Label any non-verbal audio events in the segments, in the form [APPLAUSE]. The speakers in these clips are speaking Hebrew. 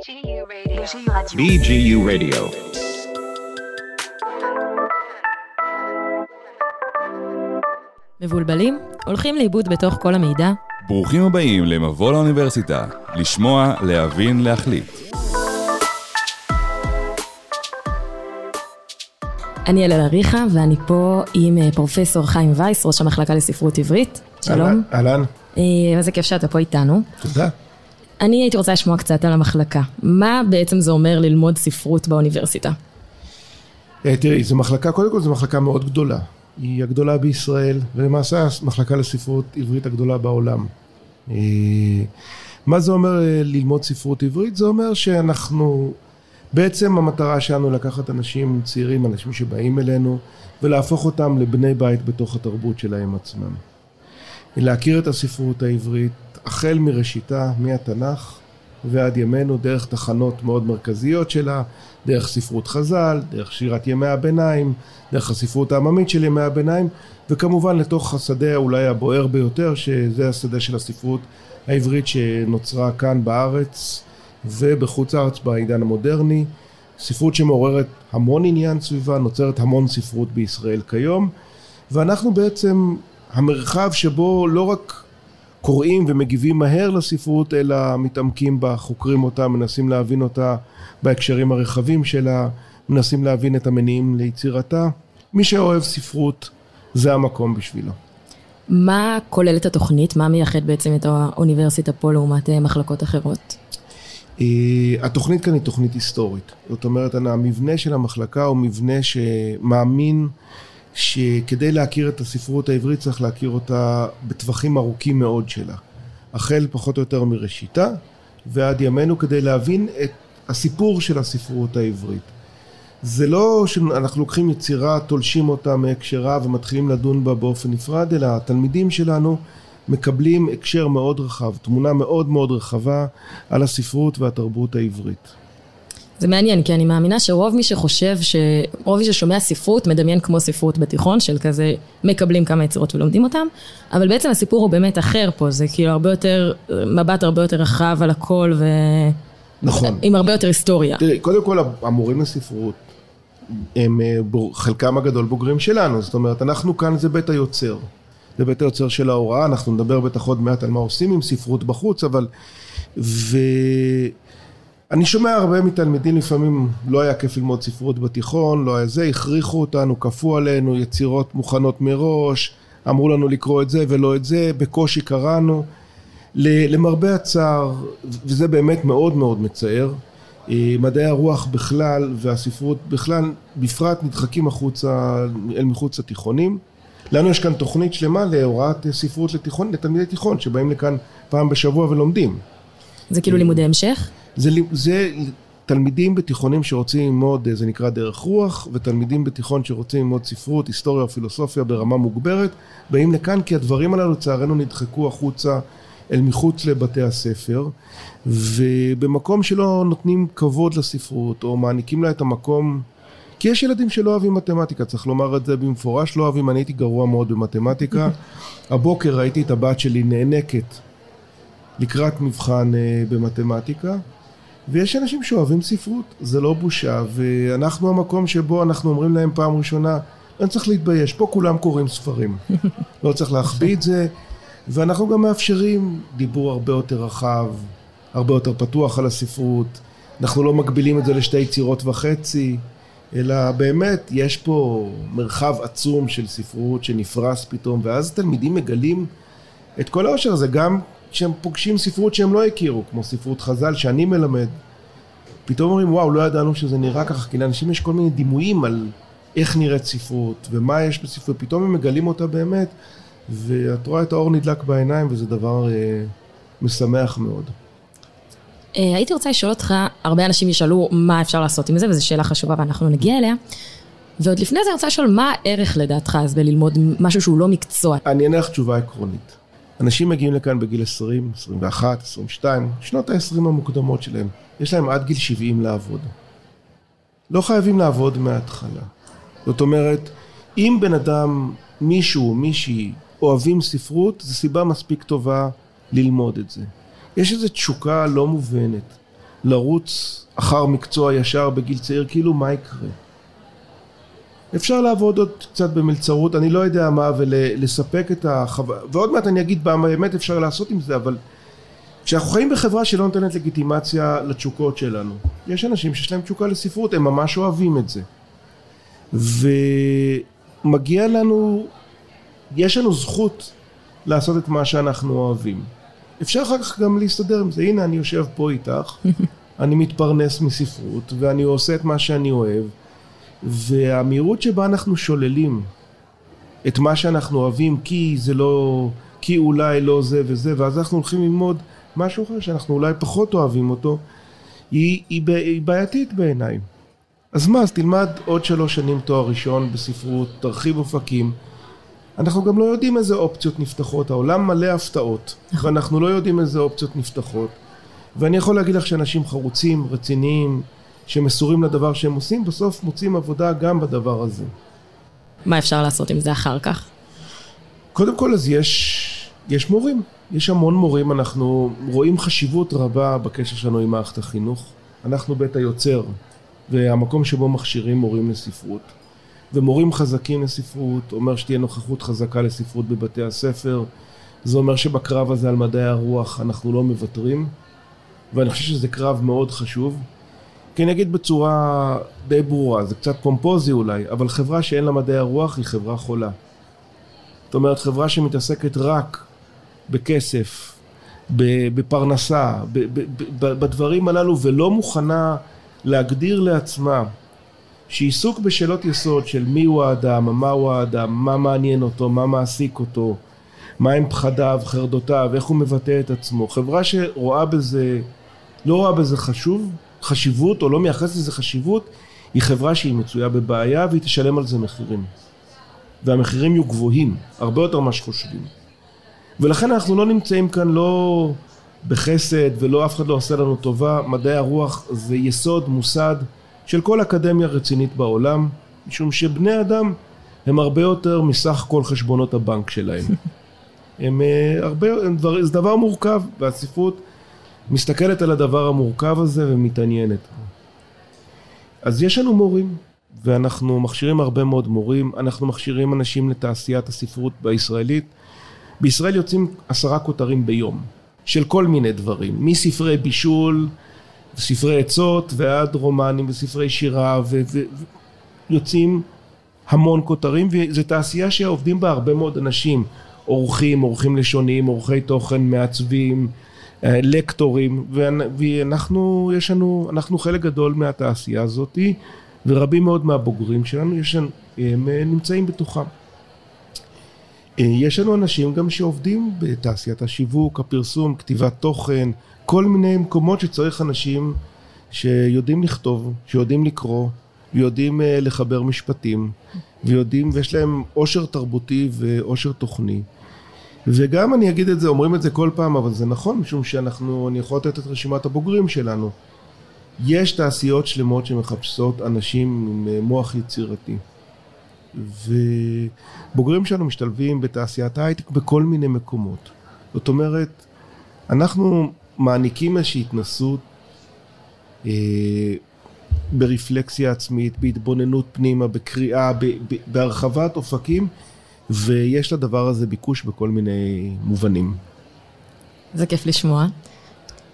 BGU Radio. BGU Radio. מבולבלים? הולכים לאיבוד בתוך כל המידע? ברוכים הבאים למבוא לאוניברסיטה, לשמוע, להבין, להחליט. אני אללה אריכה, ואני פה עם אה, פרופסור חיים וייס, ראש המחלקה לספרות עברית. שלום. אהלן, אה, איזה כיף שאתה פה איתנו. תודה. אני הייתי רוצה לשמוע קצת על המחלקה. מה בעצם זה אומר ללמוד ספרות באוניברסיטה? אה, תראי, זו מחלקה, קודם כל זו מחלקה מאוד גדולה. היא הגדולה בישראל, ולמעשה המחלקה לספרות עברית הגדולה בעולם. אה, מה זה אומר אה, ללמוד ספרות עברית? זה אומר שאנחנו, בעצם המטרה שלנו לקחת אנשים צעירים, אנשים שבאים אלינו, ולהפוך אותם לבני בית בתוך התרבות שלהם עצמם. להכיר את הספרות העברית החל מראשיתה, מהתנ"ך ועד ימינו, דרך תחנות מאוד מרכזיות שלה, דרך ספרות חז"ל, דרך שירת ימי הביניים, דרך הספרות העממית של ימי הביניים, וכמובן לתוך השדה אולי הבוער ביותר, שזה השדה של הספרות העברית שנוצרה כאן בארץ ובחוץ לארץ בעידן המודרני. ספרות שמעוררת המון עניין סביבה, נוצרת המון ספרות בישראל כיום, ואנחנו בעצם המרחב שבו לא רק קוראים ומגיבים מהר לספרות, אלא מתעמקים בה, חוקרים אותה, מנסים להבין אותה בהקשרים הרחבים שלה, מנסים להבין את המניעים ליצירתה. מי שאוהב ספרות, זה המקום בשבילו. מה כוללת התוכנית? מה מייחד בעצם את האוניברסיטה פה לעומת אה, מחלקות אחרות? אה, התוכנית כאן היא תוכנית היסטורית. זאת אומרת, המבנה של המחלקה הוא מבנה שמאמין שכדי להכיר את הספרות העברית צריך להכיר אותה בטווחים ארוכים מאוד שלה. החל פחות או יותר מראשיתה ועד ימינו כדי להבין את הסיפור של הספרות העברית. זה לא שאנחנו לוקחים יצירה, תולשים אותה מהקשרה ומתחילים לדון בה באופן נפרד, אלא התלמידים שלנו מקבלים הקשר מאוד רחב, תמונה מאוד מאוד רחבה על הספרות והתרבות העברית. זה מעניין, כי אני מאמינה שרוב מי שחושב, ש... רוב מי ששומע ספרות מדמיין כמו ספרות בתיכון, של כזה מקבלים כמה יצירות ולומדים אותם, אבל בעצם הסיפור הוא באמת אחר פה, זה כאילו הרבה יותר, מבט הרבה יותר רחב על הכל ו... נכון. עם הרבה יותר היסטוריה. תראי, קודם כל המורים לספרות, הם אה, חלקם הגדול בוגרים שלנו, זאת אומרת, אנחנו כאן זה בית היוצר. זה בית היוצר של ההוראה, אנחנו נדבר בטח עוד מעט על מה עושים עם ספרות בחוץ, אבל... ו... אני שומע הרבה מתלמידים לפעמים לא היה כיף ללמוד ספרות בתיכון, לא היה זה, הכריחו אותנו, כפו עלינו יצירות מוכנות מראש, אמרו לנו לקרוא את זה ולא את זה, בקושי קראנו. למרבה הצער, וזה באמת מאוד מאוד מצער, אה, מדעי הרוח בכלל והספרות בכלל, בפרט נדחקים החוצה, אל מחוץ לתיכונים. לנו יש כאן תוכנית שלמה להוראת ספרות לתיכון, לתלמידי תיכון שבאים לכאן פעם בשבוע ולומדים. זה כאילו לימודי המשך? זה, זה תלמידים בתיכונים שרוצים ללמוד, זה נקרא דרך רוח, ותלמידים בתיכון שרוצים ללמוד ספרות, היסטוריה או פילוסופיה ברמה מוגברת, באים לכאן כי הדברים הללו לצערנו נדחקו החוצה אל מחוץ לבתי הספר, ובמקום שלא נותנים כבוד לספרות, או מעניקים לה את המקום... כי יש ילדים שלא אוהבים מתמטיקה, צריך לומר את זה במפורש, לא אוהבים, אני הייתי גרוע מאוד במתמטיקה. [LAUGHS] הבוקר ראיתי את הבת שלי נאנקת לקראת מבחן אה, במתמטיקה, ויש אנשים שאוהבים ספרות, זה לא בושה, ואנחנו המקום שבו אנחנו אומרים להם פעם ראשונה, אין צריך להתבייש, פה כולם קוראים ספרים, [LAUGHS] לא צריך להחביא את זה, ואנחנו גם מאפשרים דיבור הרבה יותר רחב, הרבה יותר פתוח על הספרות, אנחנו לא מגבילים את זה לשתי יצירות וחצי, אלא באמת יש פה מרחב עצום של ספרות שנפרס פתאום, ואז תלמידים מגלים את כל העושר הזה, גם כשהם פוגשים ספרות שהם לא הכירו, כמו ספרות חז"ל שאני מלמד, פתאום אומרים וואו לא ידענו שזה נראה ככה, כי לאנשים יש כל מיני דימויים על איך נראית ספרות ומה יש בספרות, פתאום הם מגלים אותה באמת ואת רואה את האור נדלק בעיניים וזה דבר אה, משמח מאוד. אה, הייתי רוצה לשאול אותך, הרבה אנשים ישאלו מה אפשר לעשות עם זה, וזו שאלה חשובה ואנחנו נגיע אליה. ועוד לפני זה אני רוצה לשאול, מה הערך לדעתך אז בללמוד משהו שהוא לא מקצוע? אני אענה לך תשובה עקרונית. אנשים מגיעים לכאן בגיל 20, 21, 22, שנות ה-20 המוקדמות שלהם. יש להם עד גיל 70 לעבוד. לא חייבים לעבוד מההתחלה. זאת אומרת, אם בן אדם, מישהו, מישהי, אוהבים ספרות, זו סיבה מספיק טובה ללמוד את זה. יש איזו תשוקה לא מובנת לרוץ אחר מקצוע ישר בגיל צעיר, כאילו מה יקרה? אפשר לעבוד עוד קצת במלצרות, אני לא יודע מה, ולספק את החוויה, ועוד מעט אני אגיד באמת אפשר לעשות עם זה, אבל כשאנחנו חיים בחברה שלא נותנת לגיטימציה לתשוקות שלנו, יש אנשים שיש להם תשוקה לספרות, הם ממש אוהבים את זה. ומגיע לנו, יש לנו זכות לעשות את מה שאנחנו אוהבים. אפשר אחר כך גם להסתדר עם זה, הנה אני יושב פה איתך, [LAUGHS] אני מתפרנס מספרות, ואני עושה את מה שאני אוהב, והמהירות שבה אנחנו שוללים את מה שאנחנו אוהבים, כי זה לא, כי אולי לא זה וזה, ואז אנחנו הולכים ללמוד משהו אחר שאנחנו אולי פחות אוהבים אותו, היא, היא, היא בעייתית בעיניי. אז מה, אז תלמד עוד שלוש שנים תואר ראשון בספרות, תרחיב אופקים. אנחנו גם לא יודעים איזה אופציות נפתחות, העולם מלא הפתעות, ואנחנו לא יודעים איזה אופציות נפתחות. ואני יכול להגיד לך שאנשים חרוצים, רציניים, שמסורים לדבר שהם עושים, בסוף מוצאים עבודה גם בדבר הזה. מה אפשר לעשות עם זה אחר כך? קודם כל, אז יש, יש מורים. יש המון מורים, אנחנו רואים חשיבות רבה בקשר שלנו עם מערכת החינוך. אנחנו בית היוצר, והמקום שבו מכשירים מורים לספרות. ומורים חזקים לספרות, אומר שתהיה נוכחות חזקה לספרות בבתי הספר. זה אומר שבקרב הזה על מדעי הרוח אנחנו לא מוותרים, ואני חושב שזה קרב מאוד חשוב. כי אני אגיד בצורה די ברורה, זה קצת פומפוזי אולי, אבל חברה שאין לה מדעי הרוח היא חברה חולה. זאת אומרת, חברה שמתעסקת רק בכסף, בפרנסה, בדברים הללו, ולא מוכנה להגדיר לעצמה שעיסוק בשאלות יסוד של מיהו האדם, מהו האדם, מה מעניין אותו, מה מעסיק אותו, מהם פחדיו, חרדותיו, איך הוא מבטא את עצמו. חברה שרואה בזה, לא רואה בזה חשוב, חשיבות, או לא מייחסת לזה חשיבות, היא חברה שהיא מצויה בבעיה והיא תשלם על זה מחירים. והמחירים יהיו גבוהים, הרבה יותר ממה שחושבים. ולכן אנחנו לא נמצאים כאן לא בחסד ולא אף אחד לא עושה לנו טובה, מדעי הרוח זה יסוד, מוסד של כל אקדמיה רצינית בעולם, משום שבני אדם הם הרבה יותר מסך כל חשבונות הבנק שלהם. [LAUGHS] הם אה, הרבה, הם דבר, זה דבר מורכב, והספרות מסתכלת על הדבר המורכב הזה ומתעניינת. אז יש לנו מורים, ואנחנו מכשירים הרבה מאוד מורים, אנחנו מכשירים אנשים לתעשיית הספרות הישראלית. בישראל יוצאים עשרה כותרים ביום, של כל מיני דברים, מספרי בישול, ספרי עצות ועד רומנים וספרי שירה ויוצאים המון כותרים וזו תעשייה שעובדים בה הרבה מאוד אנשים עורכים, עורכים לשוניים, עורכי תוכן, מעצבים, לקטורים ואנחנו, יש לנו, אנחנו חלק גדול מהתעשייה הזאתי ורבים מאוד מהבוגרים שלנו יש, הם אה, נמצאים בתוכם. אה, יש לנו אנשים גם שעובדים בתעשיית השיווק, הפרסום, כתיבת תוכן, כל מיני מקומות שצריך אנשים שיודעים לכתוב, שיודעים לקרוא, ויודעים לחבר משפטים, ויודעים, ויש להם עושר תרבותי ועושר תוכני. וגם אני אגיד את זה, אומרים את זה כל פעם, אבל זה נכון, משום שאנחנו, אני יכול לתת את רשימת הבוגרים שלנו. יש תעשיות שלמות שמחפשות אנשים עם אה, מוח יצירתי. ובוגרים שלנו משתלבים בתעשיית ההייטק בכל מיני מקומות. זאת אומרת, אנחנו מעניקים איזושהי התנסות אה, ברפלקסיה עצמית, בהתבוננות פנימה, בקריאה, ב, ב, בהרחבת אופקים ויש לדבר הזה ביקוש בכל מיני מובנים. זה כיף לשמוע.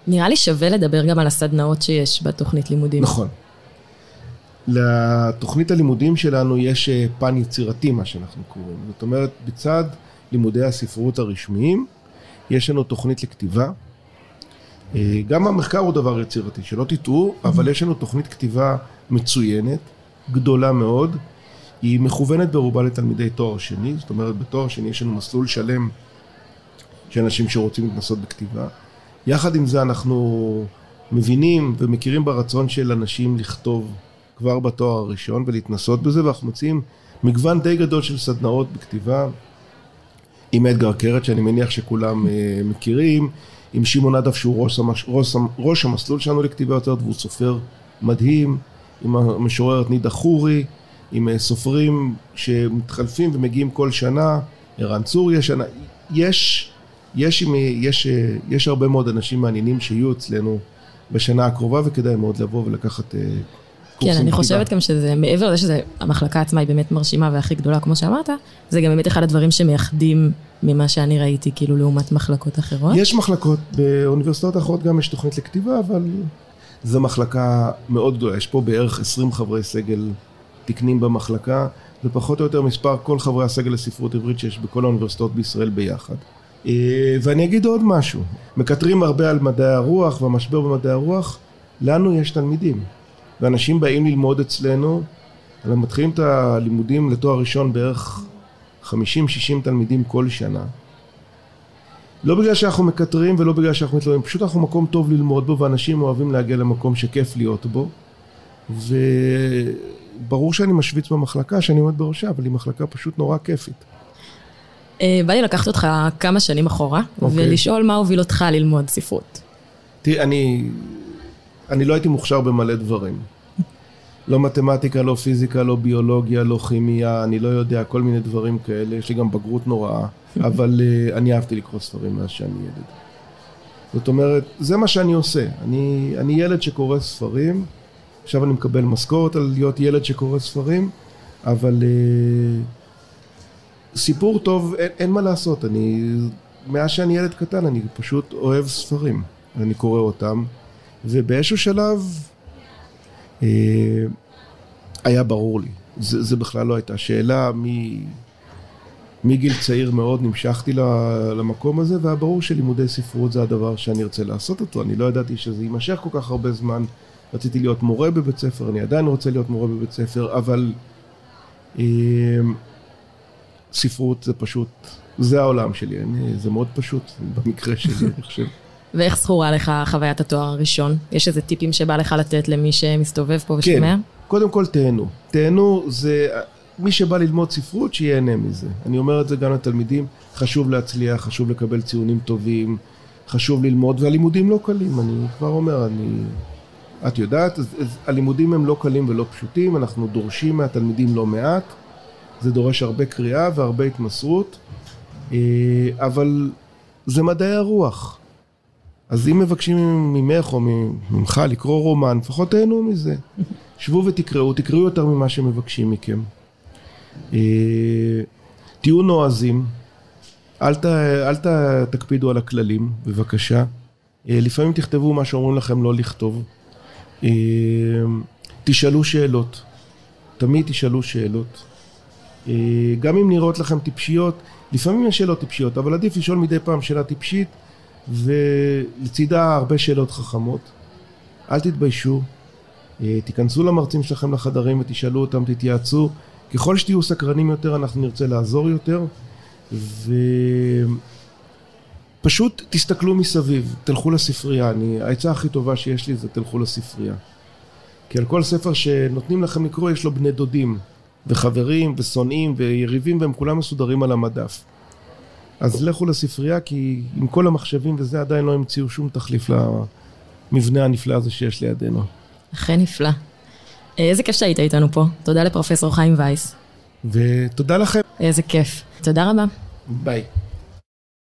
נראה לי שווה לדבר גם על הסדנאות שיש בתוכנית לימודים. נכון. לתוכנית הלימודים שלנו יש אה, פן יצירתי, מה שאנחנו קוראים. זאת אומרת, בצד לימודי הספרות הרשמיים, יש לנו תוכנית לכתיבה. אה, גם המחקר הוא דבר יצירתי, שלא תטעו, אבל יש לנו תוכנית כתיבה מצוינת, גדולה מאוד, היא מכוונת ברובה לתלמידי תואר שני, זאת אומרת בתואר שני יש לנו מסלול שלם של אנשים שרוצים להתנסות בכתיבה. יחד עם זה אנחנו מבינים ומכירים ברצון של אנשים לכתוב כבר בתואר הראשון ולהתנסות בזה, ואנחנו מציעים מגוון די גדול של סדנאות בכתיבה עם אדגר קרת, שאני מניח שכולם אה, מכירים, עם שמעון אדף שהוא ראש, המש, ראש, ראש המסלול שלנו לכתיבה יותר, והוא סופר מדהים, עם המשוררת נידה חורי, עם אה, סופרים שמתחלפים ומגיעים כל שנה, ערן צור יש שנה, יש, יש, יש, אה, יש הרבה מאוד אנשים מעניינים שיהיו אצלנו בשנה הקרובה, וכדאי מאוד לבוא ולקחת אה, קורסים כן, אני. חושבת גם שזה, מעבר לזה שזה, המחלקה עצמה היא באמת מרשימה והכי גדולה, כמו שאמרת, זה גם באמת אחד הדברים שמייחדים ממה שאני ראיתי, כאילו, לעומת מחלקות אחרות. יש מחלקות, באוניברסיטאות אחרות גם יש תוכנית לכתיבה, אבל זו מחלקה מאוד גדולה. יש פה בערך 20 חברי סגל תקנים במחלקה, ופחות או יותר מספר כל חברי הסגל לספרות עברית שיש בכל האוניברסיטאות בישראל ביחד. אה, ואני אגיד עוד משהו, מקטרים הרבה על מדעי הרוח והמשבר במדעי הרוח, לנו יש תלמידים, ואנשים באים ללמוד אצלנו, אנחנו מתחילים את הלימודים לתואר ראשון בערך 50-60 תלמידים כל שנה. לא בגלל שאנחנו מקטרים ולא בגלל שאנחנו מתלוננים, פשוט אנחנו מקום טוב ללמוד בו ואנשים אוהבים להגיע למקום שכיף להיות בו וברור שאני משוויץ במחלקה שאני עומד בראשה, אבל היא מחלקה פשוט נורא כיפית. אה, בא לי לקחת אותך כמה שנים אחורה, אוקיי. ולשאול מה הוביל אותך ללמוד ספרות. תראי, אני, אני לא הייתי מוכשר במלא דברים. לא מתמטיקה, לא פיזיקה, לא ביולוגיה, לא כימיה, אני לא יודע, כל מיני דברים כאלה. יש לי גם בגרות נוראה, [LAUGHS] אבל uh, אני אהבתי לקרוא ספרים מאז שאני ילד. זאת אומרת, זה מה שאני עושה. אני, אני ילד שקורא ספרים, עכשיו אני מקבל משכורת על להיות ילד שקורא ספרים, אבל uh, סיפור טוב, אין, אין מה לעשות. אני, מאז שאני ילד קטן, אני פשוט אוהב ספרים. אני קורא אותם, ובאיזשהו שלב אה, היה ברור לי. זה, זה בכלל לא הייתה שאלה. מ, מגיל צעיר מאוד נמשכתי למקום הזה, והיה ברור שלימודי ספרות זה הדבר שאני ארצה לעשות אותו. אני לא ידעתי שזה יימשך כל כך הרבה זמן. רציתי להיות מורה בבית ספר, אני עדיין רוצה להיות מורה בבית ספר, אבל אה, ספרות זה פשוט, זה העולם שלי, אני, זה מאוד פשוט במקרה שלי, אני חושב. ואיך זכורה לך חוויית התואר הראשון? יש איזה טיפים שבא לך לתת למי שמסתובב פה ושומע? כן, קודם כל תהנו. תהנו זה, מי שבא ללמוד ספרות, שיהנה מזה. אני אומר את זה גם לתלמידים, חשוב להצליח, חשוב לקבל ציונים טובים, חשוב ללמוד, והלימודים לא קלים, אני כבר אומר, אני... את יודעת, אז, אז הלימודים הם לא קלים ולא פשוטים, אנחנו דורשים מהתלמידים לא מעט, זה דורש הרבה קריאה והרבה התמסרות, אה, אבל זה מדעי הרוח. אז אם מבקשים ממך או ממך לקרוא רומן, לפחות תהנו מזה. [LAUGHS] שבו ותקראו, תקראו יותר ממה שמבקשים מכם. אה, תהיו נועזים, אל, ת, אל ת, תקפידו על הכללים, בבקשה. אה, לפעמים תכתבו מה שאומרים לכם לא לכתוב. אה, תשאלו שאלות, תמיד תשאלו שאלות. אה, גם אם נראות לכם טיפשיות, לפעמים יש שאלות טיפשיות, אבל עדיף לשאול מדי פעם שאלה טיפשית, ולצידה הרבה שאלות חכמות. אל תתביישו, אה, תיכנסו למרצים שלכם לחדרים ותשאלו אותם, תתייעצו. ככל שתהיו סקרנים יותר, אנחנו נרצה לעזור יותר, ופשוט תסתכלו מסביב, תלכו לספרייה. אני, העצה הכי טובה שיש לי זה תלכו לספרייה. כי על כל ספר שנותנים לכם לקרוא יש לו בני דודים, וחברים, ושונאים, ויריבים, והם כולם מסודרים על המדף. אז לכו לספרייה, כי עם כל המחשבים וזה עדיין לא המציאו שום תחליף למבנה הנפלא הזה שיש לידינו. אכן נפלא. איזה כיף שהיית איתנו פה. תודה לפרופסור חיים וייס. ותודה לכם. איזה כיף. תודה רבה. ביי.